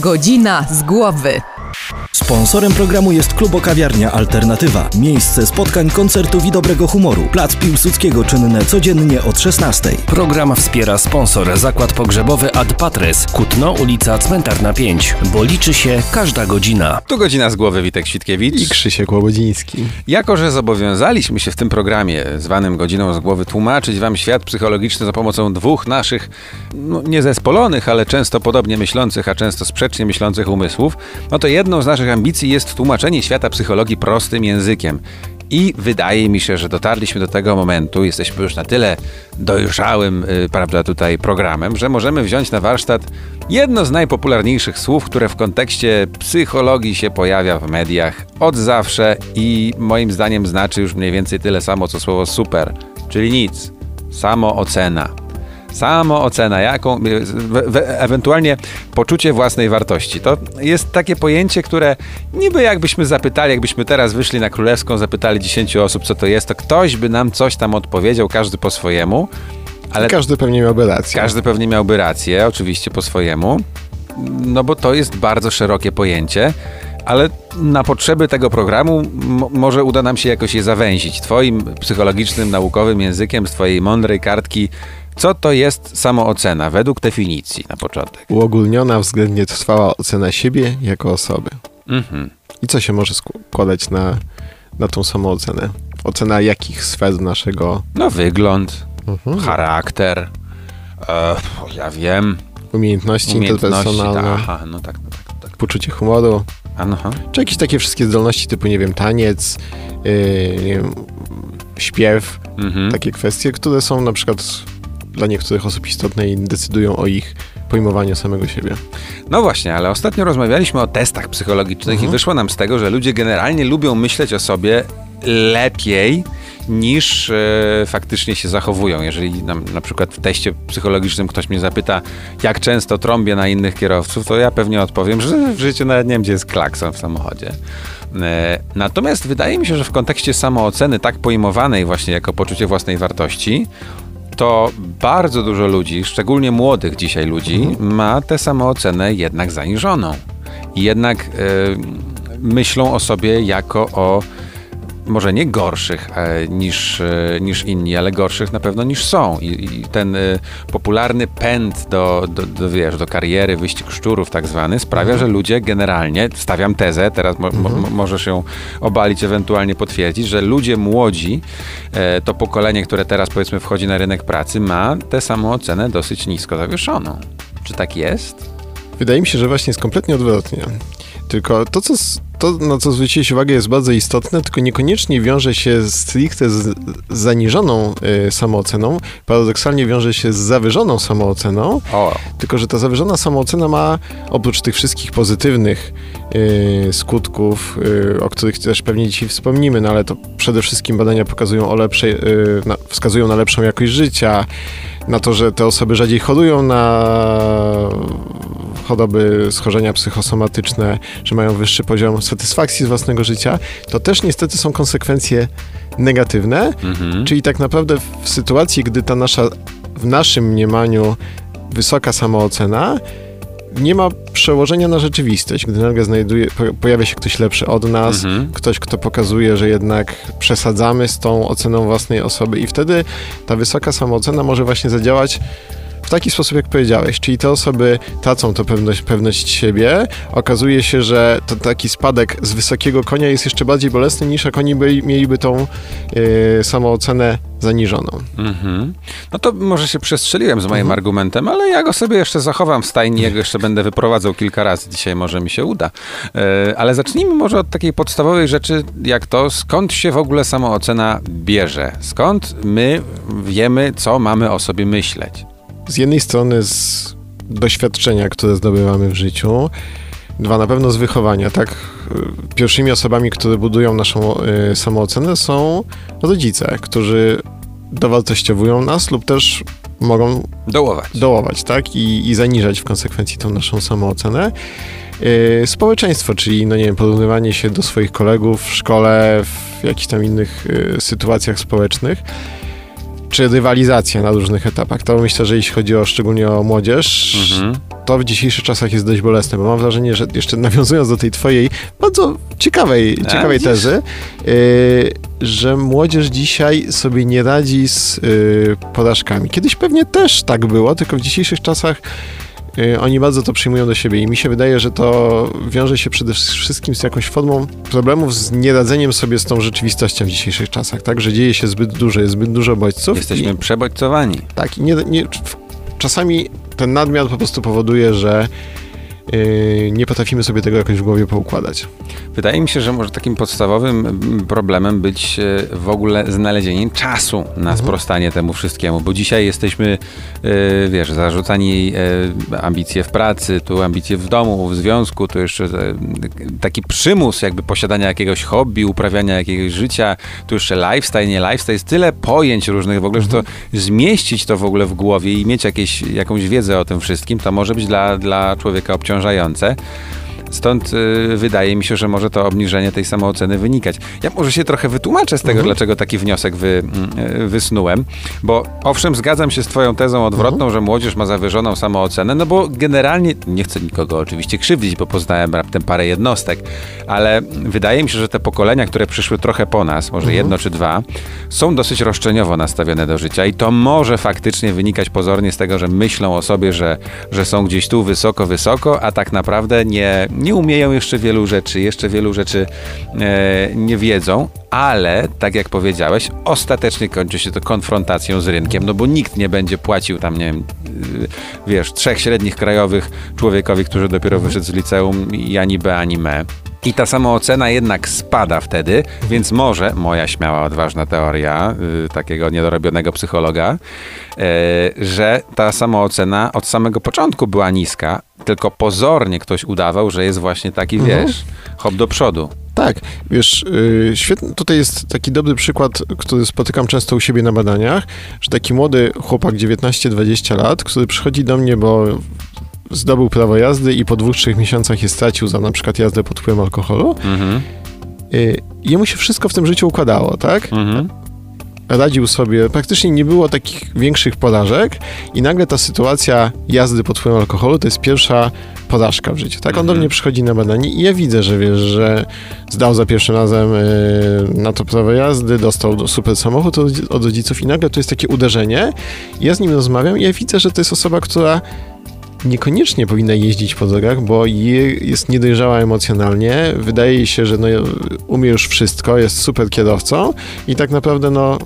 Godzina z głowy. Sponsorem programu jest Klubo Kawiarnia Alternatywa. Miejsce spotkań, koncertów i dobrego humoru. Plac Piłsudskiego czynne codziennie od 16. Program wspiera sponsor Zakład Pogrzebowy Ad Patres, Kutno, ulica Cmentarna 5, bo liczy się każda godzina. Tu godzina z głowy Witek Świtkiewicz. I Krzysiek Łobodziński. Jako, że zobowiązaliśmy się w tym programie zwanym Godziną z głowy tłumaczyć wam świat psychologiczny za pomocą dwóch naszych no, niezespolonych, ale często podobnie myślących, a często sprzecznie myślących umysłów, no to jedną z naszych ambicji jest tłumaczenie świata psychologii prostym językiem. I wydaje mi się, że dotarliśmy do tego momentu, jesteśmy już na tyle dojrzałym, yy, prawda, tutaj programem, że możemy wziąć na warsztat jedno z najpopularniejszych słów, które w kontekście psychologii się pojawia w mediach od zawsze i moim zdaniem znaczy już mniej więcej tyle samo, co słowo super, czyli nic. Samoocena. Samoocena, jaką, we, we, ewentualnie poczucie własnej wartości. To jest takie pojęcie, które niby jakbyśmy zapytali, jakbyśmy teraz wyszli na Królewską, zapytali 10 osób, co to jest, to ktoś by nam coś tam odpowiedział, każdy po swojemu. Ale każdy pewnie miałby rację. Każdy pewnie miałby rację, oczywiście po swojemu. No bo to jest bardzo szerokie pojęcie ale na potrzeby tego programu może uda nam się jakoś je zawęzić. Twoim psychologicznym, naukowym językiem, z twojej mądrej kartki co to jest samoocena według definicji na początek? Uogólniona, względnie trwała ocena siebie jako osoby. Mhm. I co się może składać na, na tą samoocenę? Ocena jakich sfer naszego... No wygląd, mhm. charakter, e, ja wiem... Umiejętności, umiejętności interpersonalne. Aha, no tak, no tak, tak. Poczucie humoru. Aha. Czy jakieś takie wszystkie zdolności typu, nie wiem, taniec, yy, nie wiem, śpiew, mhm. takie kwestie, które są na przykład dla niektórych osób istotne i decydują o ich pojmowaniu samego siebie. No właśnie, ale ostatnio rozmawialiśmy o testach psychologicznych mhm. i wyszło nam z tego, że ludzie generalnie lubią myśleć o sobie lepiej niż e, faktycznie się zachowują. Jeżeli na, na przykład w teście psychologicznym ktoś mnie zapyta, jak często trąbię na innych kierowców, to ja pewnie odpowiem, że w życiu nawet nie wiem, gdzie jest klakson w samochodzie. E, natomiast wydaje mi się, że w kontekście samooceny, tak pojmowanej właśnie jako poczucie własnej wartości, to bardzo dużo ludzi, szczególnie młodych dzisiaj ludzi, mhm. ma tę samoocenę jednak zaniżoną. Jednak y, myślą o sobie jako o może nie gorszych e, niż, e, niż inni, ale gorszych na pewno niż są. I, i ten e, popularny pęd do, do, do, wiesz, do kariery, wyścig szczurów tak zwany, sprawia, mhm. że ludzie generalnie, stawiam tezę, teraz mo, mhm. mo, możesz ją obalić, ewentualnie potwierdzić, że ludzie młodzi, to pokolenie, które teraz powiedzmy wchodzi na rynek pracy, ma tę samą ocenę dosyć nisko zawieszoną. Czy tak jest? Wydaje mi się, że właśnie jest kompletnie odwrotnie. Tylko to, co, to, na co zwróciłeś uwagę, jest bardzo istotne, tylko niekoniecznie wiąże się stricte z zaniżoną y, samooceną. Paradoksalnie wiąże się z zawyżoną samooceną. O. Tylko, że ta zawyżona samoocena ma oprócz tych wszystkich pozytywnych y, skutków, y, o których też pewnie dzisiaj wspomnimy, no ale to przede wszystkim badania pokazują o lepszej, y, na, wskazują na lepszą jakość życia, na to, że te osoby rzadziej chorują na choroby, schorzenia psychosomatyczne, że mają wyższy poziom satysfakcji z własnego życia, to też niestety są konsekwencje negatywne, mhm. czyli tak naprawdę w sytuacji, gdy ta nasza, w naszym mniemaniu wysoka samoocena nie ma przełożenia na rzeczywistość, gdy nagle znajduje, pojawia się ktoś lepszy od nas, mhm. ktoś, kto pokazuje, że jednak przesadzamy z tą oceną własnej osoby i wtedy ta wysoka samoocena może właśnie zadziałać w taki sposób, jak powiedziałeś, czyli te osoby tracą to pewność, pewność siebie. Okazuje się, że to taki spadek z wysokiego konia jest jeszcze bardziej bolesny niż jak oni by, mieliby tą yy, samoocenę zaniżoną. Mm-hmm. No to może się przestrzeliłem z moim mm-hmm. argumentem, ale ja go sobie jeszcze zachowam w stajni, jego jeszcze będę wyprowadzał kilka razy. Dzisiaj może mi się uda. Yy, ale zacznijmy może od takiej podstawowej rzeczy, jak to, skąd się w ogóle samoocena bierze? Skąd my wiemy, co mamy o sobie myśleć? Z jednej strony z doświadczenia, które zdobywamy w życiu, dwa na pewno z wychowania, tak? Pierwszymi osobami, które budują naszą y, samoocenę są rodzice, którzy dowartościowują nas lub też mogą dołować, dołować tak? I, i zaniżać w konsekwencji tą naszą samoocenę. Yy, społeczeństwo, czyli no nie wiem, porównywanie się do swoich kolegów w szkole, w jakichś tam innych yy, sytuacjach społecznych czy rywalizacja na różnych etapach. To myślę, że jeśli chodzi o szczególnie o młodzież, Mhm. to w dzisiejszych czasach jest dość bolesne, bo mam wrażenie, że jeszcze nawiązując do tej twojej bardzo ciekawej, ciekawej widzisz? tezy, y, że młodzież dzisiaj sobie nie radzi z y, porażkami. Kiedyś pewnie też tak było, tylko w dzisiejszych czasach oni bardzo to przyjmują do siebie i mi się wydaje, że to wiąże się przede wszystkim z jakąś formą problemów z nieradzeniem sobie z tą rzeczywistością w dzisiejszych czasach, tak, że dzieje się zbyt dużo, jest zbyt dużo bodźców. Jesteśmy i, przebodźcowani. tak, i nie, nie, czasami ten nadmiar po prostu powoduje, że y, nie potrafimy sobie tego jakoś w głowie poukładać. Wydaje mi się, że może takim podstawowym mm, problemem być e, w ogóle znalezienie czasu na sprostanie temu wszystkiemu, bo dzisiaj jesteśmy, e, wiesz, zarzucani e, ambicje w pracy, tu ambicje w domu, w związku, tu jeszcze taki przymus jakby posiadania jakiegoś hobby, uprawiania jakiegoś życia, tu jeszcze lifestyle, nie lifestyle, jest tyle pojęć różnych w ogóle, że to zmieścić to w ogóle w głowie i mieć jakieś, jakąś wiedzę o tym wszystkim, to może być dla, dla człowieka obciążające. Stąd y, wydaje mi się, że może to obniżenie tej samooceny wynikać. Ja może się trochę wytłumaczę z tego, dlaczego taki wniosek wy, mm, y, wysnułem, bo owszem, zgadzam się z twoją tezą odwrotną, że młodzież ma zawyżoną samoocenę, no bo generalnie, nie chcę nikogo oczywiście krzywdzić, bo poznałem raptem parę jednostek, ale wydaje mi się, że te pokolenia, które przyszły trochę po nas, może jedno czy dwa, są dosyć roszczeniowo nastawione do życia i to może faktycznie wynikać pozornie z tego, że myślą o sobie, że, że są gdzieś tu wysoko, wysoko, a tak naprawdę nie, nie umieją jeszcze wielu rzeczy, jeszcze wielu rzeczy e, nie wiedzą, ale tak jak powiedziałeś, ostatecznie kończy się to konfrontacją z rynkiem, no bo nikt nie będzie płacił tam, nie wiem, y, wiesz, trzech średnich krajowych człowiekowi, który dopiero wyszedł z liceum i ani B, ani me. I ta samoocena jednak spada wtedy, więc może moja śmiała, odważna teoria y, takiego niedorobionego psychologa, y, że ta samoocena od samego początku była niska, tylko pozornie ktoś udawał, że jest właśnie taki, wiesz, hop do przodu. Tak, wiesz, yy, świetny, tutaj jest taki dobry przykład, który spotykam często u siebie na badaniach, że taki młody chłopak 19-20 lat, który przychodzi do mnie, bo zdobył prawo jazdy i po dwóch, trzech miesiącach je stracił za na przykład jazdę pod wpływem alkoholu, Mhm, yy, jemu się wszystko w tym życiu układało, tak? mhm. radził sobie, praktycznie nie było takich większych porażek i nagle ta sytuacja jazdy pod wpływem alkoholu to jest pierwsza porażka w życiu. Tak, on do mnie przychodzi na badanie i ja widzę, że wiesz, że zdał za pierwszym razem yy, na to prawo jazdy, dostał do- super samochód od, od rodziców i nagle to jest takie uderzenie. Ja z nim rozmawiam i ja widzę, że to jest osoba, która niekoniecznie powinna jeździć po drogach, bo je, jest niedojrzała emocjonalnie, wydaje się, że no, umie już wszystko, jest super kierowcą i tak naprawdę no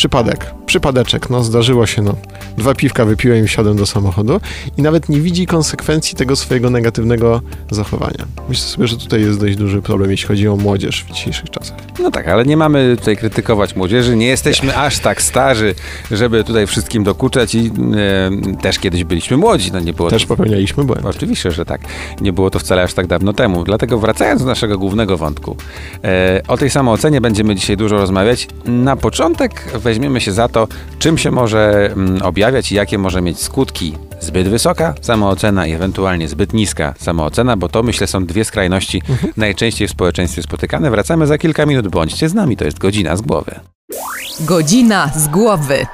przypadek, przypadeczek, no zdarzyło się, no dwa piwka wypiłem i wsiadłem do samochodu i nawet nie widzi konsekwencji tego swojego negatywnego zachowania. Myślę sobie, że tutaj jest dość duży problem, jeśli chodzi o młodzież w dzisiejszych czasach. No tak, ale nie mamy tutaj krytykować młodzieży, nie jesteśmy aż tak starzy, żeby tutaj wszystkim dokuczać i e, też kiedyś byliśmy młodzi, no nie było Też to... popełnialiśmy błędy. Oczywiście, że tak. Nie było to wcale aż tak dawno temu. Dlatego wracając do naszego głównego wątku, e, o tej samoocenie będziemy dzisiaj dużo rozmawiać. Na początek weźmiemy się za to, czym się może mm, objawiać i jakie może mieć skutki zbyt wysoka samoocena i ewentualnie zbyt niska samoocena, bo to myślę są dwie skrajności najczęściej w społeczeństwie spotykane. Wracamy za kilka minut. Bądźcie z nami, to jest godzina z głowy. Godzina z głowy.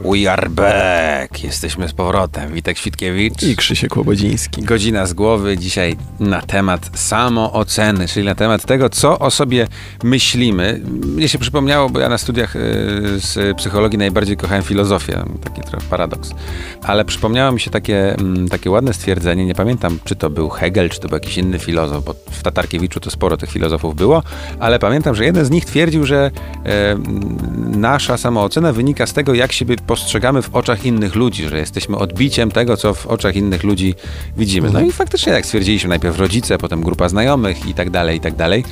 We are back! Jesteśmy z powrotem. Witek Świtkiewicz. I Krzysiek Łobodziński. Godzina z głowy dzisiaj na temat samooceny, czyli na temat tego, co o sobie myślimy. Mnie się przypomniało, bo ja na studiach y, z psychologii najbardziej kochałem filozofię, taki trochę paradoks. Ale przypomniało mi się takie, mm, takie ładne stwierdzenie, nie pamiętam, czy to był Hegel, czy to był jakiś inny filozof, bo w Tatarkiewiczu to sporo tych filozofów było, ale pamiętam, że jeden z nich twierdził, że e, nasza samoocena wynika z tego, jak siebie postrzegamy w oczach innych ludzi, że jesteśmy odbiciem tego, co w oczach innych ludzi widzimy. No i faktycznie, jak stwierdziliśmy, najpierw rodzice, potem grupa znajomych i tak dalej, i tak dalej.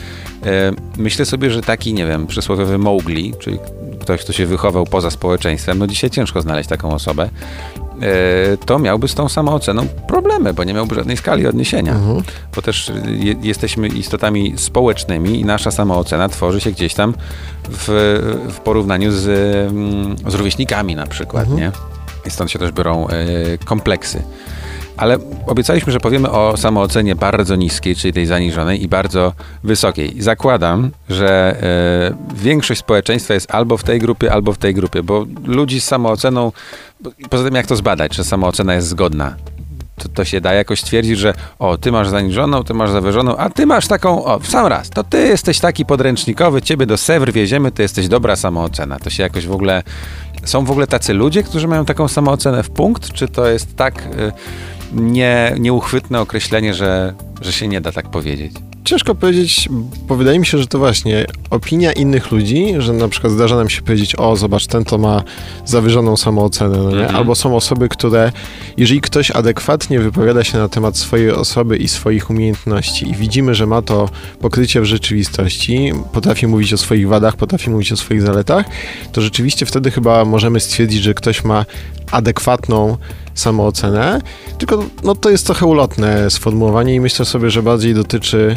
E, Myślę sobie, że taki, nie wiem, przysłowiowy Mowgli, czyli ktoś, kto się wychował poza społeczeństwem, no dzisiaj ciężko znaleźć taką osobę, to miałby z tą samooceną problemy, bo nie miałby żadnej skali odniesienia. Bo też je, jesteśmy istotami społecznymi i nasza samoocena tworzy się gdzieś tam w, w porównaniu z, mm, z rówieśnikami na przykład, nie? I stąd się też biorą e, kompleksy. Ale obiecaliśmy, że powiemy o samoocenie bardzo niskiej, czyli tej zaniżonej i bardzo wysokiej. Zakładam, że e, większość społeczeństwa jest albo w tej grupie, albo w tej grupie, bo ludzi z samooceną, poza tym jak to zbadać, czy samoocena jest zgodna? To, to się da jakoś stwierdzić, że o, ty masz zaniżoną, ty masz zawyżoną, a ty masz taką, o, w sam raz, to ty jesteś taki podręcznikowy, ciebie do Sewr wieziemy, ty jesteś dobra samoocena. To się jakoś w ogóle, są w ogóle tacy ludzie, którzy mają taką samoocenę w punkt, czy to jest tak... Y, nie, nieuchwytne określenie, że, że się nie da tak powiedzieć. Ciężko powiedzieć, bo wydaje mi się, że to właśnie opinia innych ludzi, że na przykład zdarza nam się powiedzieć, o zobacz, ten to ma zawyżoną samoocenę, no mhm. albo są osoby, które, jeżeli ktoś adekwatnie wypowiada się na temat swojej osoby i swoich umiejętności i widzimy, że ma to pokrycie w rzeczywistości, potrafi mówić o swoich wadach, potrafi mówić o swoich zaletach, to rzeczywiście wtedy chyba możemy stwierdzić, że ktoś ma adekwatną samoocenę, tylko no, to jest trochę ulotne sformułowanie i myślę sobie, że bardziej dotyczy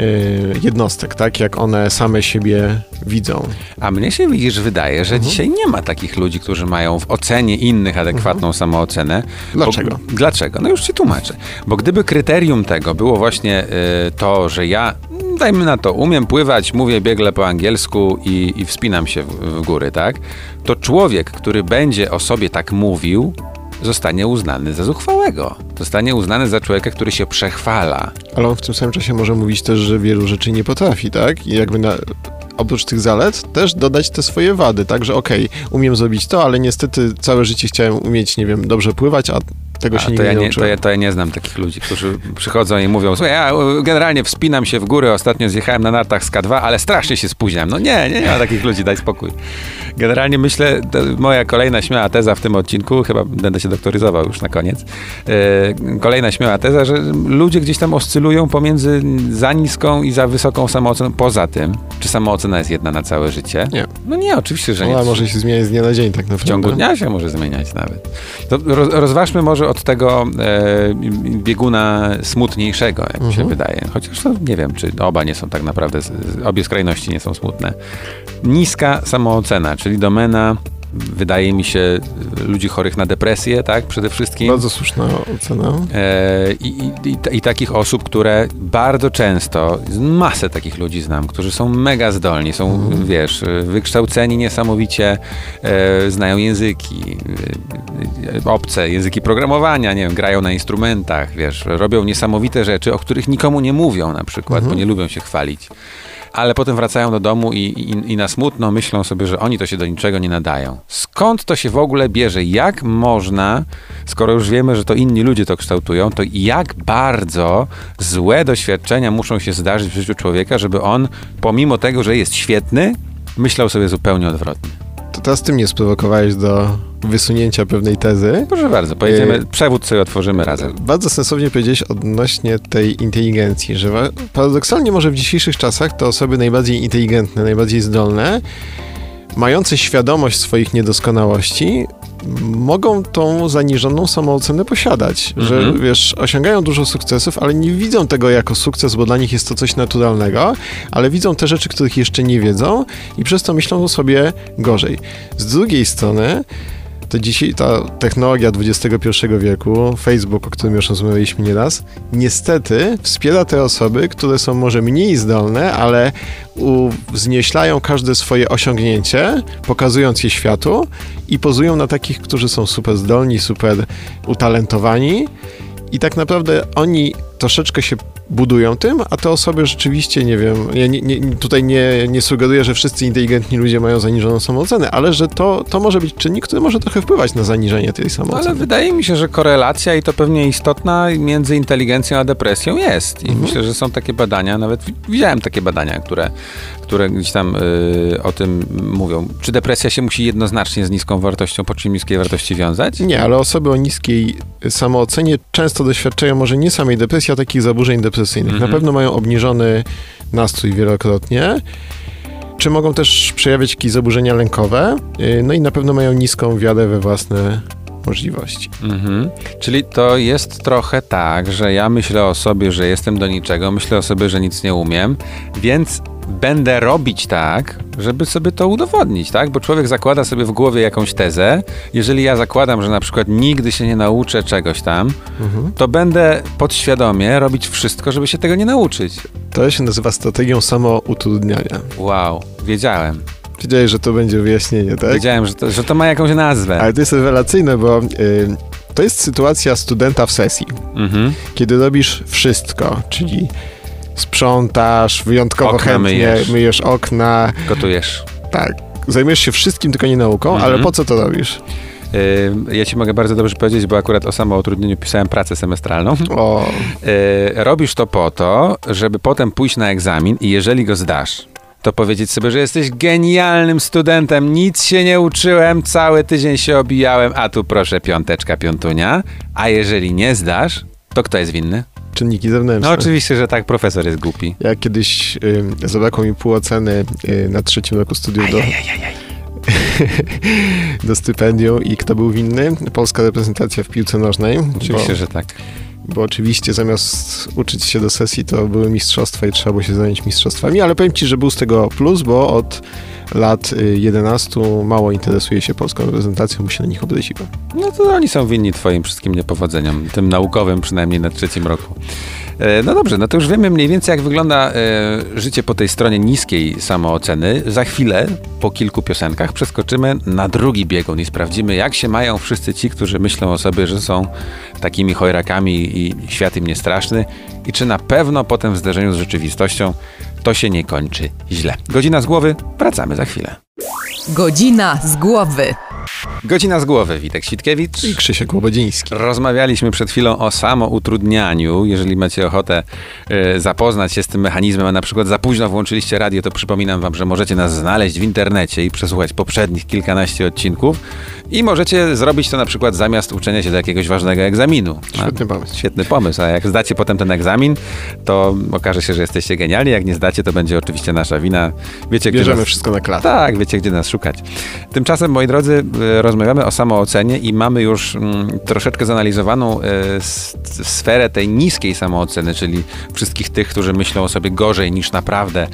Y, jednostek, tak? Jak one same siebie widzą. A mnie się widzisz, wydaje, że mhm. dzisiaj nie ma takich ludzi, którzy mają w ocenie innych adekwatną mhm. samoocenę. Dlaczego? Bo, dlaczego? No już ci tłumaczę. Bo gdyby kryterium tego było właśnie y, to, że ja dajmy na to, umiem pływać, mówię biegle po angielsku i, i wspinam się w, w góry, tak? To człowiek, który będzie o sobie tak mówił, zostanie uznany za zuchwałego. Zostanie uznany za człowieka, który się przechwala. Ale on w tym samym czasie może mówić też, że wielu rzeczy nie potrafi, tak? I jakby na, oprócz tych zalet też dodać te swoje wady, tak? Że okej, okay, umiem zrobić to, ale niestety całe życie chciałem umieć, nie wiem, dobrze pływać, a tego się to ja nie, to, ja, to ja nie znam takich ludzi, którzy przychodzą i mówią, słuchaj, ja generalnie wspinam się w górę, ostatnio zjechałem na nartach z K2, ale strasznie się spóźniam. No nie, nie, nie ma takich ludzi, daj spokój. Generalnie myślę, moja kolejna śmiała teza w tym odcinku, chyba będę się doktoryzował już na koniec, yy, kolejna śmiała teza, że ludzie gdzieś tam oscylują pomiędzy za niską i za wysoką samooceną. Poza tym, czy samoocena jest jedna na całe życie? Nie. No nie, oczywiście, że nie. Ona może się zmieniać z dnia na dzień tak naprawdę. W ciągu dnia się może zmieniać nawet. To rozważmy może od tego e, bieguna smutniejszego, jak mi się mhm. wydaje. Chociaż to nie wiem, czy oba nie są tak naprawdę, obie skrajności nie są smutne. Niska samoocena, czyli domena wydaje mi się, ludzi chorych na depresję, tak, przede wszystkim. Bardzo słuszna ocena. E, i, i, i, takich osób, które bardzo często, masę takich ludzi znam, którzy są mega zdolni, są, mm. wiesz, wykształceni niesamowicie, e, znają języki, e, obce, języki programowania, nie wiem, grają na instrumentach, wiesz, robią niesamowite rzeczy, o których nikomu nie mówią na przykład, mm. bo nie lubią się chwalić ale potem wracają do domu i, i, i, na smutno myślą sobie, że oni to się do niczego nie nadają. Skąd to się w ogóle bierze? Jak można, skoro już wiemy, że to inni ludzie to kształtują, to jak bardzo złe doświadczenia muszą się zdarzyć w życiu człowieka, żeby on, pomimo tego, że jest świetny, myślał sobie zupełnie odwrotnie? To teraz ty mnie sprowokowałeś do wysunięcia pewnej tezy. Proszę bardzo, pojedziemy, e, przewód sobie otworzymy razem. Bardzo sensownie powiedziałeś odnośnie tej inteligencji, że paradoksalnie może w dzisiejszych czasach to osoby najbardziej inteligentne, najbardziej zdolne, mające świadomość swoich niedoskonałości, mogą tą zaniżoną samoocenę posiadać, że mhm. wiesz, osiągają dużo sukcesów, ale nie widzą tego jako sukces, bo dla nich jest to coś naturalnego, ale widzą te rzeczy, których jeszcze nie wiedzą i przez to myślą sobie gorzej. Z drugiej strony, to dzisiaj ta technologia XXI wieku, Facebook, o którym już rozmawialiśmy nieraz, niestety wspiera te osoby, które są może mniej zdolne, ale wznieślają każde swoje osiągnięcie, pokazując je światu i pozują na takich, którzy są super zdolni, super utalentowani. I tak naprawdę oni troszeczkę się budują tym, a te osoby rzeczywiście, nie wiem, ja nie, nie, tutaj nie, nie sugeruję, że wszyscy inteligentni ludzie mają zaniżoną samoocenę, ale że to, to może być czynnik, który może trochę wpływać na zaniżenie tej samooceny. Ale wydaje mi się, że korelacja i to pewnie istotna między inteligencją a depresją jest. I mhm. myślę, że są takie badania, nawet widziałem takie badania, które, które gdzieś tam y, o tym mówią. Czy depresja się musi jednoznacznie z niską wartością, po czym niskiej wartości wiązać? Nie, ale osoby o niskiej samoocenie często doświadczają może nie samej depresji, a takich zaburzeń depresyjnych. Na mhm. pewno mają obniżony nastrój wielokrotnie. Czy mogą też przejawiać jakieś zaburzenia lękowe? Y, no i na pewno mają niską wiarę we własne możliwości. Mhm. Czyli to jest trochę tak, że ja myślę o sobie, że jestem do niczego, myślę o sobie, że nic nie umiem, więc będę robić tak, żeby sobie to udowodnić, tak? Bo człowiek zakłada sobie w głowie jakąś tezę. Jeżeli ja zakładam, że na przykład nigdy się nie nauczę czegoś tam, to będę podświadomie robić wszystko, żeby się tego nie nauczyć. To się nazywa strategią samoutrudniania. Wow, wiedziałem. Wiedziałeś, że to będzie wyjaśnienie, tak? Wiedziałem, że to, że to ma jakąś nazwę. Ale to jest rewelacyjne, bo y, to jest sytuacja studenta w sesji, Mhm. kiedy robisz wszystko, czyli sprzątasz, wyjątkowo Okna chętnie myjesz. myjesz okna, Gotujesz. tak. Zajmujesz się wszystkim, tylko nie nauką, Mhm. ale po co to robisz? Ja ci mogę bardzo dobrze powiedzieć, bo akurat o samoutrudnieniu pisałem pracę semestralną. O, robisz to po to, żeby potem pójść na egzamin i jeżeli go zdasz, to powiedzieć sobie, że jesteś genialnym studentem, nic się nie uczyłem, cały tydzień się obijałem, a tu proszę piąteczka, piątunia. A jeżeli nie zdasz, to kto jest winny? Czynniki zewnętrzne. No oczywiście, że tak, profesor jest głupi. Ja kiedyś y, zabrakło mi pół oceny y, na trzecim roku studiów do, do stypendium i kto był winny? Polska reprezentacja w piłce nożnej. Oczywiście, bo, że tak. Bo oczywiście zamiast uczyć się do sesji, to były mistrzostwa i trzeba było się zająć mistrzostwami, ale powiem Ci, że był z tego plus, bo od lat y, 11 mało interesuje się polską reprezentacją, bo się na nich obraziłem. No to oni są winni twoim wszystkim niepowodzeniom, tym naukowym przynajmniej na trzecim roku. E, No dobrze, no to już wiemy mniej więcej jak wygląda e, życie po tej stronie niskiej samooceny. Za chwilę, po kilku piosenkach, przeskoczymy na drugi biegun i sprawdzimy jak się mają wszyscy ci, którzy myślą o sobie, że są takimi chojrakami i świat im nie straszny i czy na pewno potem w zderzeniu z rzeczywistością to się nie kończy źle. Godzina z głowy, wracamy za chwilę. Godzina z głowy. Godzina z głowy, Witek Sitkiewicz. I Krzysiek Łobodziński. Rozmawialiśmy przed chwilą o samoutrudnianiu. Jeżeli macie ochotę e, zapoznać się z tym mechanizmem, a na przykład za późno włączyliście radio, to przypominam wam, że możecie nas znaleźć w internecie i przesłuchać poprzednich kilkanaście odcinków. I możecie zrobić to na przykład zamiast uczenia się do jakiegoś ważnego egzaminu. Świetny pomysł. Świetny pomysł, a jak zdacie potem ten egzamin, to okaże się, że jesteście genialni. Jak nie zdacie, to będzie oczywiście nasza wina. Wiecie, gdzie Bierzemy nas... wszystko na klatę. Tak, wiecie, gdzie nas szukać. Tymczasem, moi drodzy, rozmawiamy o samoocenie i mamy już mm, troszeczkę zanalizowaną s- sferę tej niskiej samooceny, czyli wszystkich tych, którzy myślą o sobie gorzej niż naprawdę,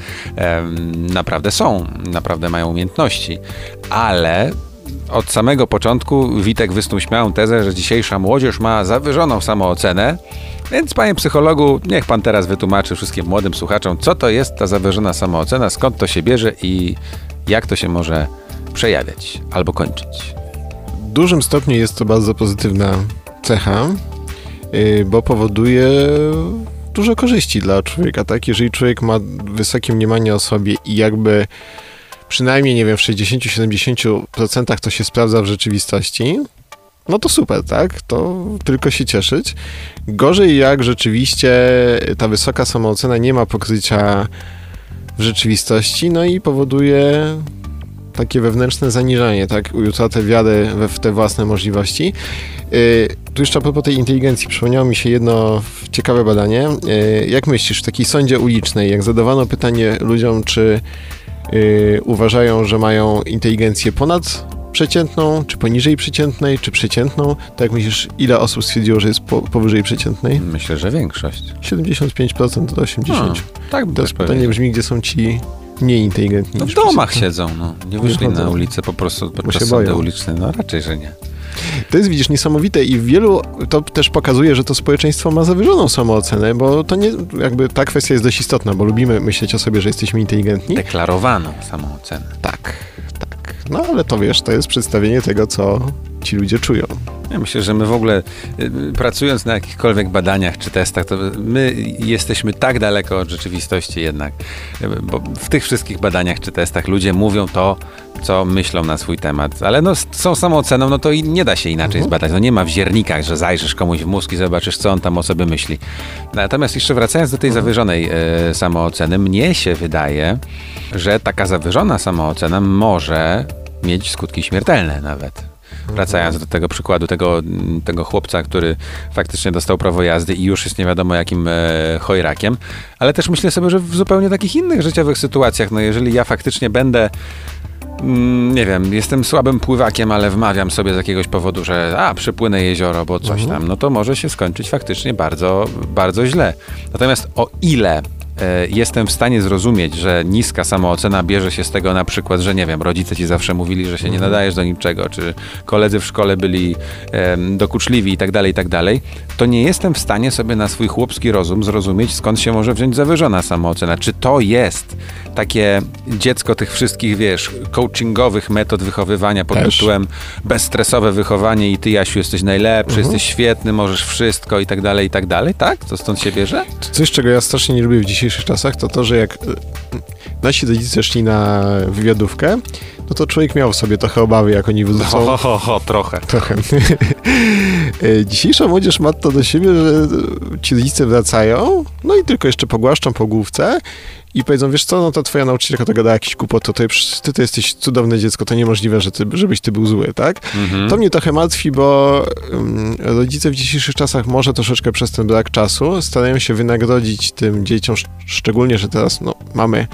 naprawdę są, naprawdę mają umiejętności. Ale od samego początku Witek wysnuł śmiałą tezę, że dzisiejsza młodzież ma zawyżoną samoocenę. Więc, panie psychologu, niech pan teraz wytłumaczy wszystkim młodym słuchaczom, co to jest ta zawyżona samoocena, skąd to się bierze i jak to się może przejawiać albo kończyć. W dużym stopniu jest to bardzo pozytywna cecha, yy, bo powoduje dużo korzyści dla człowieka, tak? Jeżeli człowiek ma wysokie mniemanie o sobie i jakby przynajmniej, nie wiem, w 60-70% to się sprawdza w rzeczywistości, no to super, tak? To tylko się cieszyć. Gorzej jak rzeczywiście ta wysoka samoocena nie ma pokrycia w rzeczywistości, no i powoduje takie wewnętrzne zaniżanie, tak? Utratę wiary we, w te własne możliwości. Yy, tu jeszcze a propos tej inteligencji, przypomniało mi się jedno ciekawe badanie. Yy, jak myślisz, w takiej sądzie ulicznej, jak zadawano pytanie ludziom, czy yy, uważają, że mają inteligencję ponad przeciętną, czy poniżej przeciętnej, czy przeciętną, to jak myślisz, ile osób stwierdziło, że jest po, powyżej przeciętnej? Myślę, że większość. 75% do 80%. tak Teraz też pytanie brzmi, gdzie są ci mniej inteligentni No w domach siedzą, no. Nie wyszli chodzą. na ulicę po prostu podczas się sądy uliczne. No raczej, że nie. To jest, widzisz, niesamowite i wielu to też pokazuje, że to społeczeństwo ma zawyżoną samoocenę, bo to nie, jakby ta kwestia jest dość istotna, bo lubimy myśleć o sobie, że jesteśmy inteligentni. Deklarowaną samoocenę. Tak, tak. No ale to wiesz, to jest przedstawienie tego, co ci ludzie czują. Ja myślę, że my w ogóle y, pracując na jakichkolwiek badaniach czy testach, to my jesteśmy tak daleko od rzeczywistości jednak, y, bo w tych wszystkich badaniach czy testach ludzie mówią to, co myślą na swój temat, ale no z tą samooceną, no to i nie da się inaczej zbadać. No nie ma w ziernikach, że zajrzysz komuś w mózg i zobaczysz, co on tam o sobie myśli. Natomiast jeszcze wracając do tej zawyżonej e, samooceny, mnie się wydaje, że taka zawyżona samoocena może mieć skutki śmiertelne nawet. Wracając do tego przykładu tego, tego chłopca, który faktycznie dostał prawo jazdy i już jest nie wiadomo jakim e, chojrakiem, ale też myślę sobie, że w zupełnie takich innych życiowych sytuacjach, no jeżeli ja faktycznie będę mm, nie wiem, jestem słabym pływakiem, ale wmawiam sobie z jakiegoś powodu, że a, przypłynę jezioro, bo coś tam, no to może się skończyć faktycznie bardzo, bardzo źle. Natomiast o ile jestem w stanie zrozumieć, że niska samoocena bierze się z tego na przykład, że nie wiem, rodzice ci zawsze mówili, że się nie Mhm. nadajesz do niczego, czy koledzy w szkole byli dokuczliwi i tak dalej, i tak dalej, to nie jestem w stanie sobie na swój chłopski rozum zrozumieć, skąd się może wziąć zawyżona samoocena. Czy to jest takie dziecko tych wszystkich, wiesz, coachingowych metod wychowywania pod Też. tytułem bezstresowe wychowanie i ty, Jasiu, jesteś najlepszy, Mhm. jesteś świetny, możesz wszystko i tak dalej, i tak dalej, tak? To stąd się bierze? Coś, czego ja strasznie nie lubię w dzisiejszych czasach, to to, że jak e, nasi rodzice szli na wywiadówkę, no to człowiek miał w sobie trochę obawy, jak oni wrócą. Ho, ho, ho, trochę. Trochę. E, Dzisiejsza młodzież ma to do siebie, że ci rodzice wracają, no i tylko jeszcze pogłaszczą po główce i powiedzą, wiesz co, no to twoja nauczycielka to gada jakiś głupot, to ty, ty to jesteś cudowne dziecko, to niemożliwe, że ty, żebyś ty był zły, tak? Mhm. To mnie trochę martwi, bo um, rodzice w dzisiejszych czasach może troszeczkę przez ten brak czasu starają się wynagrodzić tym dzieciom, sz- szczególnie, że teraz no, mamy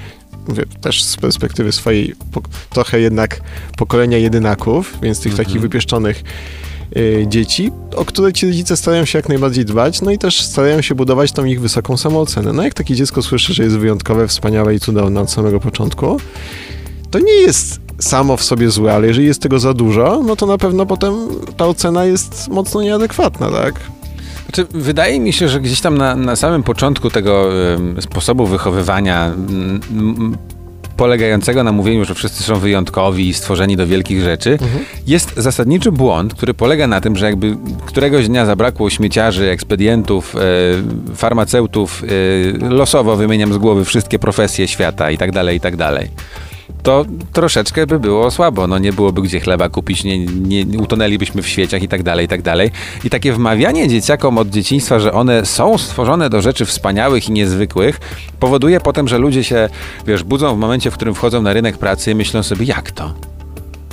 mówię, też z perspektywy swojej po, trochę jednak pokolenia jedynaków, więc tych takich wypieszczonych y, dzieci, o które ci rodzice starają się jak najbardziej dbać, no i też starają się budować tą ich wysoką samoocenę. No jak takie dziecko słyszy, że jest wyjątkowe, wspaniałe i cudowne od samego początku, to nie jest samo w sobie złe, ale jeżeli jest tego za dużo, no to na pewno potem ta ocena jest mocno nieadekwatna, tak? Znaczy, wydaje mi się, że gdzieś tam na, na samym początku tego em, sposobu wychowywania, m, m, polegającego na mówieniu, że wszyscy są wyjątkowi i stworzeni do wielkich rzeczy, jest zasadniczy błąd, który polega na tym, że jakby któregoś dnia zabrakło śmieciarzy, ekspedientów, e, farmaceutów, e, losowo wymieniam z głowy wszystkie profesje świata i tak dalej, i tak dalej. To troszeczkę by było słabo, no nie byłoby gdzie chleba kupić, nie, nie utonęlibyśmy w świeciach i tak dalej, i tak dalej. I takie wmawianie dzieciakom od dzieciństwa, że one są stworzone do rzeczy wspaniałych i niezwykłych, powoduje potem, że ludzie się, wiesz, budzą w momencie, w którym wchodzą na rynek pracy i myślą sobie, jak to?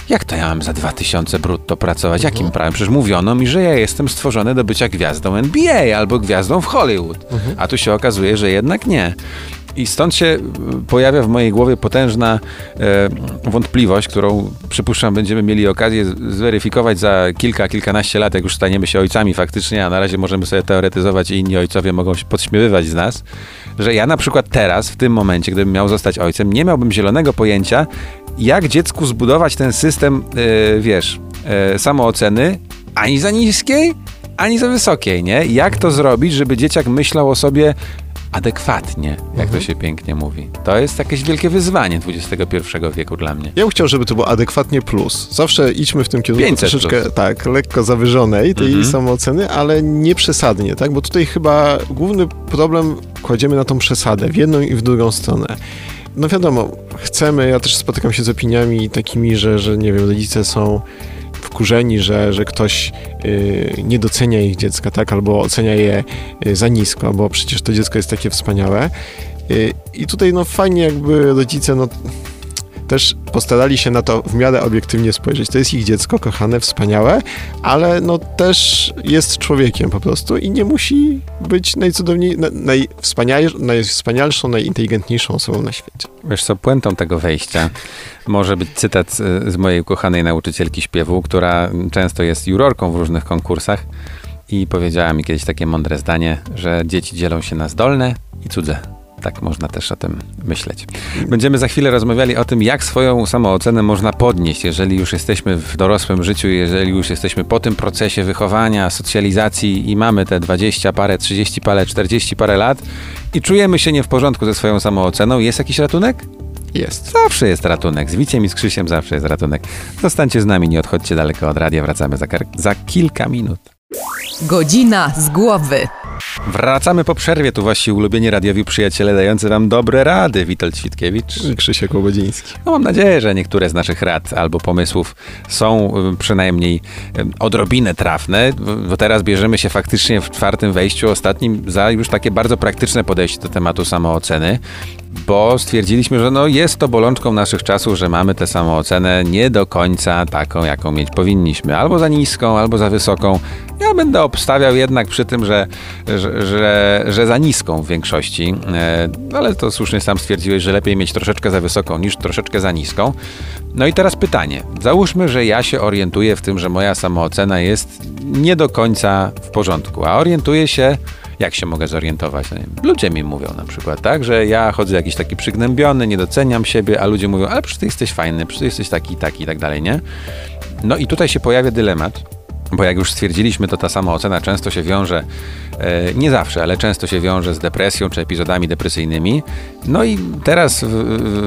Jak to ja mam za 2000 brutto pracować? Jakim prawem? Przecież mówiono mi, że ja jestem stworzony do bycia gwiazdą NBA albo gwiazdą w Hollywood. A tu się okazuje, że jednak nie. I stąd się pojawia w mojej głowie potężna e, wątpliwość, którą przypuszczam będziemy mieli okazję zweryfikować za kilka, kilkanaście lat, jak już staniemy się ojcami faktycznie, a na razie możemy sobie teoretyzować i inni ojcowie mogą się podśmiewywać z nas, że ja na przykład teraz, w tym momencie, gdybym miał zostać ojcem, nie miałbym zielonego pojęcia, jak dziecku zbudować ten system, e, wiesz, e, samooceny, ani za niskiej, ani za wysokiej, nie? Jak to zrobić, żeby dzieciak myślał o sobie adekwatnie, jak to się pięknie mówi. To jest jakieś wielkie wyzwanie XXI wieku dla mnie. Ja bym chciał, żeby to było adekwatnie plus. Zawsze idźmy w tym kierunku 500 troszeczkę, plus. tak, lekko zawyżonej tej Mhm. samooceny, ale nie przesadnie, tak? Bo tutaj chyba główny problem kładziemy na tą przesadę, w jedną i w drugą stronę. No wiadomo, chcemy, ja też spotykam się z opiniami takimi, że, że nie wiem, rodzice są wkurzeni, że, że ktoś y, nie docenia ich dziecka, tak, albo ocenia je y, za nisko, bo przecież to dziecko jest takie wspaniałe. Y, I tutaj no fajnie jakby rodzice no też postarali się na to w miarę obiektywnie spojrzeć. To jest ich dziecko, kochane, wspaniałe, ale no też jest człowiekiem po prostu i nie musi być najcudowniej, na- najwspanialszą, najinteligentniejszą osobą na świecie. Wiesz co, puentą tego wejścia może być cytat z mojej ukochanej nauczycielki śpiewu, która często jest jurorką w różnych konkursach i powiedziała mi kiedyś takie mądre zdanie, że dzieci dzielą się na zdolne i cudze. Tak można też o tym myśleć. Będziemy za chwilę rozmawiali o tym, jak swoją samoocenę można podnieść, jeżeli już jesteśmy w dorosłym życiu, jeżeli już jesteśmy po tym procesie wychowania, socjalizacji i mamy te 20 parę, 30 parę, 40 parę lat i czujemy się nie w porządku ze swoją samooceną. Jest jakiś ratunek? Jest. Zawsze jest ratunek. Z Wiciem i z Krzysiem zawsze jest ratunek. Zostańcie z nami, nie odchodźcie daleko od radia. Wracamy za, kar- za kilka minut. Godzina z głowy. Wracamy po przerwie. Tu wasi ulubieni radiowi przyjaciele dający wam dobre rady. Witold Świtkiewicz. Krzysiek Łobodziński. No, mam nadzieję, że niektóre z naszych rad albo pomysłów są y, przynajmniej y, odrobinę trafne, bo teraz bierzemy się faktycznie w czwartym wejściu ostatnim za już takie bardzo praktyczne podejście do tematu samooceny, bo stwierdziliśmy, że no jest to bolączką naszych czasów, że mamy tę samoocenę nie do końca taką, jaką mieć powinniśmy. Albo za niską, albo za wysoką. Ja będę obstawiał jednak przy tym, że, że, że, że za niską w większości, e, ale to słusznie sam stwierdziłeś, że lepiej mieć troszeczkę za wysoką niż troszeczkę za niską. No i teraz pytanie. Załóżmy, że ja się orientuję w tym, że moja samoocena jest nie do końca w porządku, a orientuję się Jak się mogę zorientować? No Ludzie mi mówią na przykład, tak, że ja chodzę jakiś taki przygnębiony, nie doceniam siebie, a ludzie mówią, ale przecież ty jesteś fajny, przecież ty jesteś taki, taki i tak dalej, nie? No i tutaj się pojawia dylemat, bo jak już stwierdziliśmy, to ta samoocena często się wiąże, nie zawsze, ale często się wiąże z depresją czy epizodami depresyjnymi. No i teraz w,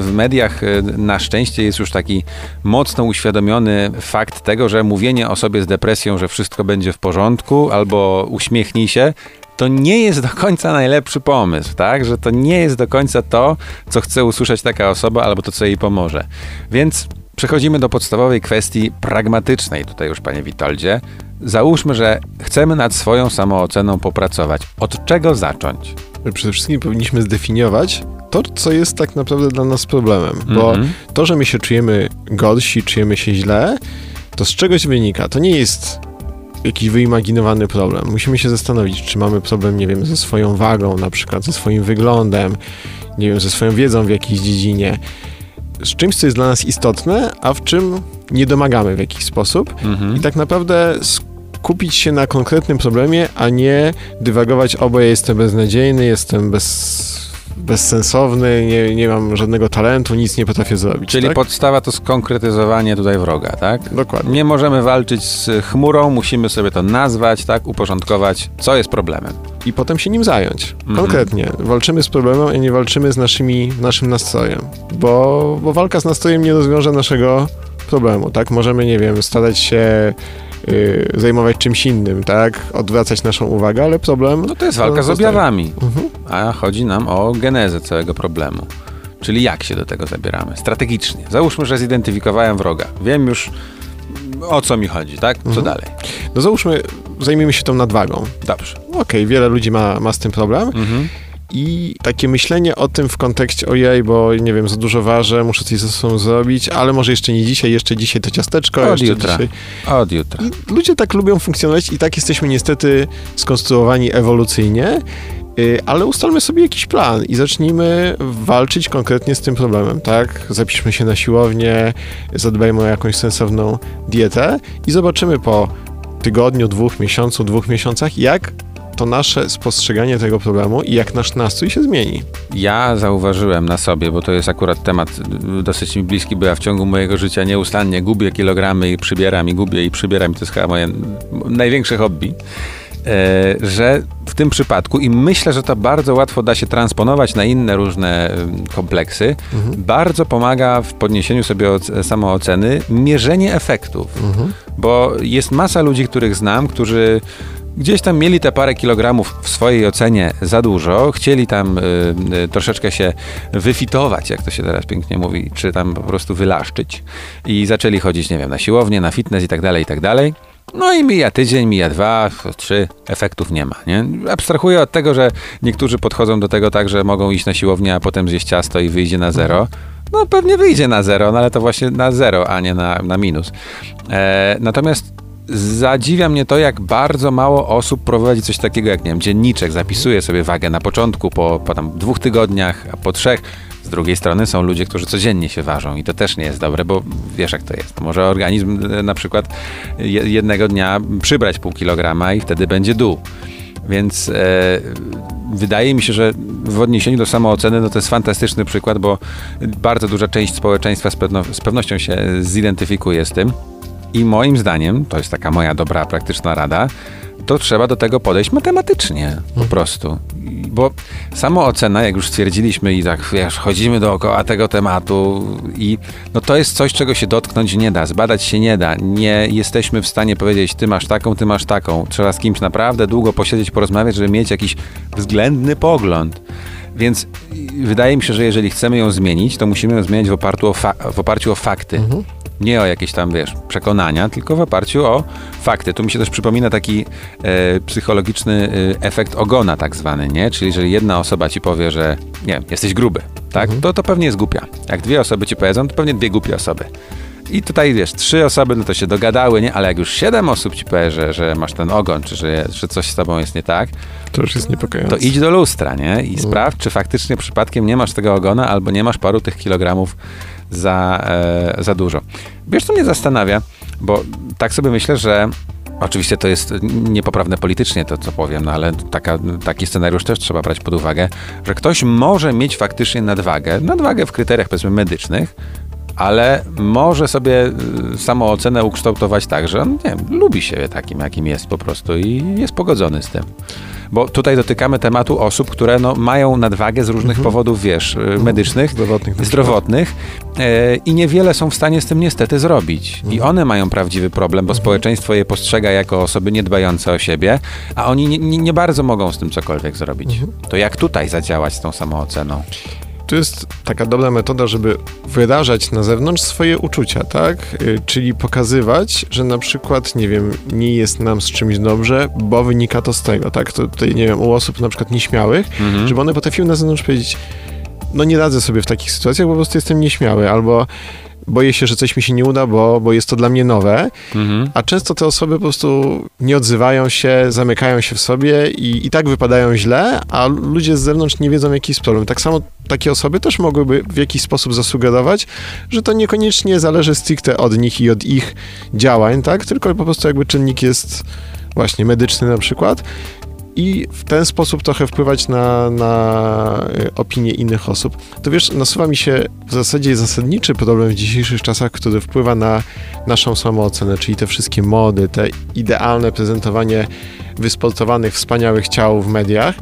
w mediach e, na szczęście jest już taki mocno uświadomiony fakt tego, że mówienie o sobie z depresją, że wszystko będzie w porządku albo uśmiechnij się, to nie jest do końca najlepszy pomysł, tak? Że to nie jest do końca to, co chce usłyszeć taka osoba albo to, co jej pomoże. Więc Przechodzimy do podstawowej kwestii pragmatycznej, tutaj już panie Witoldzie. Załóżmy, że chcemy nad swoją samooceną popracować. Od czego zacząć? Przede wszystkim powinniśmy zdefiniować to, co jest tak naprawdę dla nas problemem, bo Mhm. to, że my się czujemy gorsi, czujemy się źle, to z czegoś wynika. To nie jest jakiś wyimaginowany problem. Musimy się zastanowić, czy mamy problem, nie wiem, ze swoją wagą, na przykład ze swoim wyglądem, nie wiem, ze swoją wiedzą w jakiejś dziedzinie, z czymś, co jest dla nas istotne, a w czym nie domagamy w jakiś sposób. Mhm. I tak naprawdę skupić się na konkretnym problemie, a nie dywagować, o bo ja jestem beznadziejny, jestem bez, bezsensowny, nie, nie mam żadnego talentu, nic nie potrafię zrobić. Czyli tak? podstawa to skonkretyzowanie tutaj wroga, tak? Dokładnie. Nie możemy walczyć z chmurą, musimy sobie to nazwać, tak? Uporządkować, co jest problemem. I potem się nim zająć. Mhm. Konkretnie. Walczymy z problemem, a nie walczymy z naszymi, naszym nastrojem. Bo, bo walka z nastrojem nie rozwiąże naszego problemu, tak? Możemy, nie wiem, starać się y, zajmować czymś innym, tak? Odwracać naszą uwagę, ale problem... No to jest walka z objawami, Mhm. a chodzi nam o genezę całego problemu. Czyli jak się do tego zabieramy? Strategicznie. Załóżmy, że zidentyfikowałem wroga. Wiem już o co mi chodzi, tak? Co Mhm. dalej? No załóżmy, zajmijmy się tą nadwagą. Dobrze. Okej, wiele ludzi ma, ma z tym problem Mhm. i takie myślenie o tym w kontekście ojej, bo nie wiem, za dużo ważę, muszę coś ze sobą zrobić, ale może jeszcze nie dzisiaj, jeszcze dzisiaj to ciasteczko, Od jeszcze jutra. dzisiaj. Od jutra. I ludzie tak lubią funkcjonować i tak jesteśmy niestety skonstruowani ewolucyjnie, y, ale ustalmy sobie jakiś plan i zacznijmy walczyć konkretnie z tym problemem, tak? Zapiszmy się na siłownię, zadbajmy o jakąś sensowną dietę i zobaczymy po tygodniu, dwóch, miesiącu, dwóch miesiącach, jak to nasze spostrzeganie tego problemu i jak nasz nastrój się zmieni. Ja zauważyłem na sobie, bo to jest akurat temat dosyć mi bliski, bo ja w ciągu mojego życia nieustannie gubię kilogramy i przybieram i gubię i przybieram. To jest chyba moje największe hobby. E, że w tym przypadku, i myślę, że to bardzo łatwo da się transponować na inne różne kompleksy, bardzo pomaga w podniesieniu sobie oc- samooceny mierzenie efektów. Bo jest masa ludzi, których znam, którzy gdzieś tam mieli te parę kilogramów w swojej ocenie za dużo, chcieli tam y, y, troszeczkę się wyfitować, jak to się teraz pięknie mówi, czy tam po prostu wylaszczyć i zaczęli chodzić, nie wiem, na siłownię, na fitness i tak dalej, i tak dalej. No i mija tydzień, mija dwa, trzy, efektów nie ma, nie? Abstrahuję od tego, że niektórzy podchodzą do tego tak, że mogą iść na siłownię, a potem zjeść ciasto i wyjdzie na zero. No pewnie wyjdzie na zero, no ale to właśnie na zero, a nie na, na minus. E, natomiast zadziwia mnie to, jak bardzo mało osób prowadzi coś takiego jak, nie wiem, dzienniczek, zapisuje sobie wagę na początku, po, po tam dwóch tygodniach, a po trzech. Z drugiej strony są ludzie, którzy codziennie się ważą i to też nie jest dobre, bo wiesz jak to jest. Może organizm e, na przykład je- jednego dnia przybrać pół kilograma i wtedy będzie dół. Więc e, wydaje mi się, że w odniesieniu do samooceny no to jest fantastyczny przykład, bo bardzo duża część społeczeństwa z, pewno, z pewnością się zidentyfikuje z tym. I moim zdaniem, to jest taka moja dobra, praktyczna rada, to trzeba do tego podejść matematycznie po prostu. Bo samoocena, jak już stwierdziliśmy i tak wiesz, chodzimy dookoła tego tematu i no to jest coś, czego się dotknąć nie da, zbadać się nie da. Nie jesteśmy w stanie powiedzieć, ty masz taką, ty masz taką. Trzeba z kimś naprawdę długo posiedzieć, porozmawiać, żeby mieć jakiś względny pogląd. Więc wydaje mi się, że jeżeli chcemy ją zmienić, to musimy ją zmieniać w oparciu o, fa- w oparciu o fakty. Nie o jakieś tam, wiesz, przekonania, tylko w oparciu o fakty. Tu mi się też przypomina taki e, psychologiczny e, efekt ogona tak zwany, nie? Czyli jeżeli jedna osoba ci powie, że nie jesteś gruby, tak? To, to pewnie jest głupia. Jak dwie osoby ci powiedzą, to pewnie dwie głupie osoby. I tutaj, wiesz, trzy osoby, no to się dogadały, nie? Ale jak już siedem osób ci powie, że, że masz ten ogon, czy że, że coś z tobą jest nie tak, To już jest niepokojące. to idź do lustra, nie? I sprawdź, czy faktycznie przypadkiem nie masz tego ogona, albo nie masz paru tych kilogramów za, e, za dużo. Wiesz, co mnie zastanawia? Bo tak sobie myślę, że Oczywiście to jest niepoprawne politycznie to, co powiem, no ale taka, taki scenariusz też trzeba brać pod uwagę, że ktoś może mieć faktycznie nadwagę, nadwagę w kryteriach powiedzmy medycznych, ale może sobie y, samoocenę ukształtować tak, że on nie wiem, lubi siebie takim, jakim jest po prostu i jest pogodzony z tym. Bo tutaj dotykamy tematu osób, które no, mają nadwagę z różnych powodów, wiesz, y, medycznych, Zdrowotnych zdrowotnych e, i niewiele są w stanie z tym niestety zrobić. I one mają prawdziwy problem, bo społeczeństwo je postrzega jako osoby niedbające o siebie, a oni nie, nie, nie bardzo mogą z tym cokolwiek zrobić. To jak tutaj zadziałać z tą samooceną? To jest taka dobra metoda, żeby wyrażać na zewnątrz swoje uczucia, tak? Y, Czyli pokazywać, że na przykład, nie wiem, nie jest nam z czymś dobrze, bo wynika to z tego, tak? To tutaj, nie wiem, u osób na przykład nieśmiałych, żeby one potrafiły na zewnątrz powiedzieć, no nie radzę sobie w takich sytuacjach, bo po prostu jestem nieśmiały, albo boję się, że coś mi się nie uda, bo, bo jest to dla mnie nowe, a często te osoby po prostu nie odzywają się, zamykają się w sobie i, i tak wypadają źle, a ludzie z zewnątrz nie wiedzą, jaki jest problem. Tak samo takie osoby też mogłyby w jakiś sposób zasugerować, że to niekoniecznie zależy stricte od nich i od ich działań, tak? Tylko po prostu jakby czynnik jest właśnie medyczny na przykład i w ten sposób trochę wpływać na, na y, opinię innych osób. To wiesz, nasuwa mi się w zasadzie zasadniczy problem w dzisiejszych czasach, który wpływa na naszą samoocenę, czyli te wszystkie mody, te idealne prezentowanie wysportowanych, wspaniałych ciał w mediach.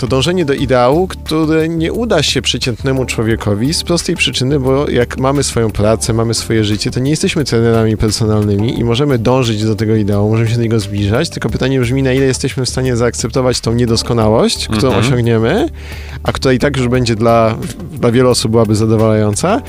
To dążenie do ideału, które nie uda się przeciętnemu człowiekowi z prostej przyczyny, bo jak mamy swoją pracę, mamy swoje życie, to nie jesteśmy trenerami personalnymi i możemy dążyć do tego ideału, możemy się do niego zbliżać, tylko pytanie brzmi, na ile jesteśmy w stanie zaakceptować tą niedoskonałość, którą Mhm. osiągniemy, a która i tak już będzie dla, dla wielu osób byłaby zadowalająca,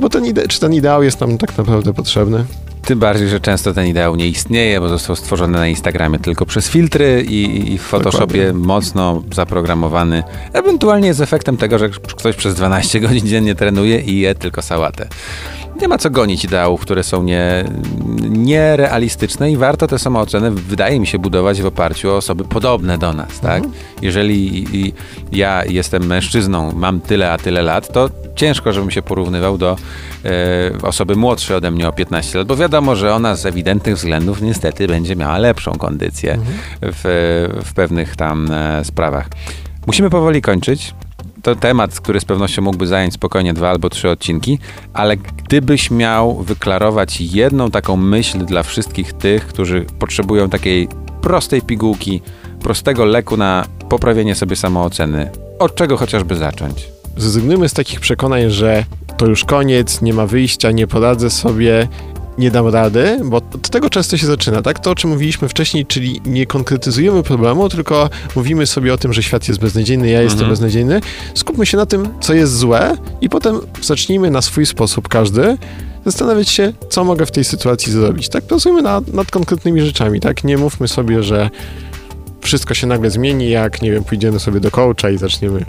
bo ten ide- czy ten ideał jest nam tak naprawdę potrzebny. Tym bardziej, że często ten ideał nie istnieje, bo został stworzony na Instagramie tylko przez filtry i, i w Photoshopie Dokładnie. mocno zaprogramowany. Ewentualnie jest efektem tego, że ktoś przez 12 godzin dziennie trenuje i je tylko sałatę. Nie ma co gonić ideałów, które są nie, nierealistyczne i warto te samooceny, wydaje mi się, budować w oparciu o osoby podobne do nas, tak? Jeżeli i, ja jestem mężczyzną, mam tyle a tyle lat, to ciężko, żebym się porównywał do e, osoby młodszej ode mnie o 15 lat, bo wiadomo, że ona z ewidentnych względów niestety będzie miała lepszą kondycję w, w pewnych tam e, sprawach. Musimy powoli kończyć. To temat, który z pewnością mógłby zająć spokojnie dwa albo trzy odcinki, ale gdybyś miał wyklarować jedną taką myśl dla wszystkich tych, którzy potrzebują takiej prostej pigułki, prostego leku na poprawienie sobie samooceny, od czego chociażby zacząć? Zrezygnujmy z takich przekonań, że to już koniec, nie ma wyjścia, nie poradzę sobie, nie dam rady, bo od tego często się zaczyna, tak? To, o czym mówiliśmy wcześniej, czyli nie konkretyzujemy problemu, tylko mówimy sobie o tym, że świat jest beznadziejny, ja jestem beznadziejny. Skupmy się na tym, co jest złe i potem zacznijmy na swój sposób każdy zastanawiać się, co mogę w tej sytuacji zrobić. Tak, pracujmy nad, nad konkretnymi rzeczami, tak? Nie mówmy sobie, że wszystko się nagle zmieni, jak, nie wiem, pójdziemy sobie do coacha i zaczniemy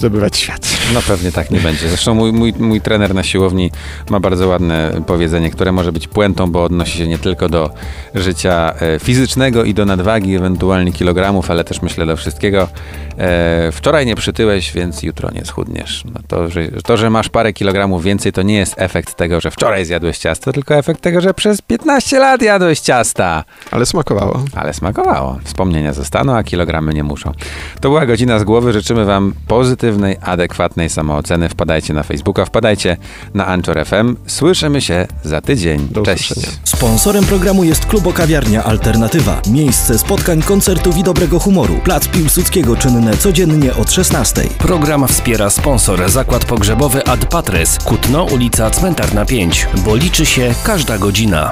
zdobywać świat. No pewnie tak nie będzie. Zresztą mój, mój, mój trener na siłowni ma bardzo ładne powiedzenie, które może być puentą, bo odnosi się nie tylko do życia e, fizycznego i do nadwagi, ewentualnie kilogramów, ale też myślę do wszystkiego. E, wczoraj nie przytyłeś, więc jutro nie schudniesz. No to, że, to, że masz parę kilogramów więcej, to nie jest efekt tego, że wczoraj zjadłeś ciasto, tylko efekt tego, że przez 15 lat jadłeś ciasta. Ale smakowało. Ale smakowało. Wspomnienia zostaną, a kilogramy nie muszą. To była godzina z głowy. Życzymy Wam pozytywnej, adekwatnej samooceny. Wpadajcie na Facebooka, wpadajcie na Anchor FM. Słyszymy się za tydzień. Do Cześć. usłyszenia. Sponsorem programu jest Klubokawiarnia Alternatywa. Miejsce spotkań, koncertów i dobrego humoru. Plac Piłsudskiego codziennie od 16. Program wspiera sponsor Zakład Pogrzebowy Ad Patres, Kutno, ulica Cmentarna 5, bo liczy się każda godzina.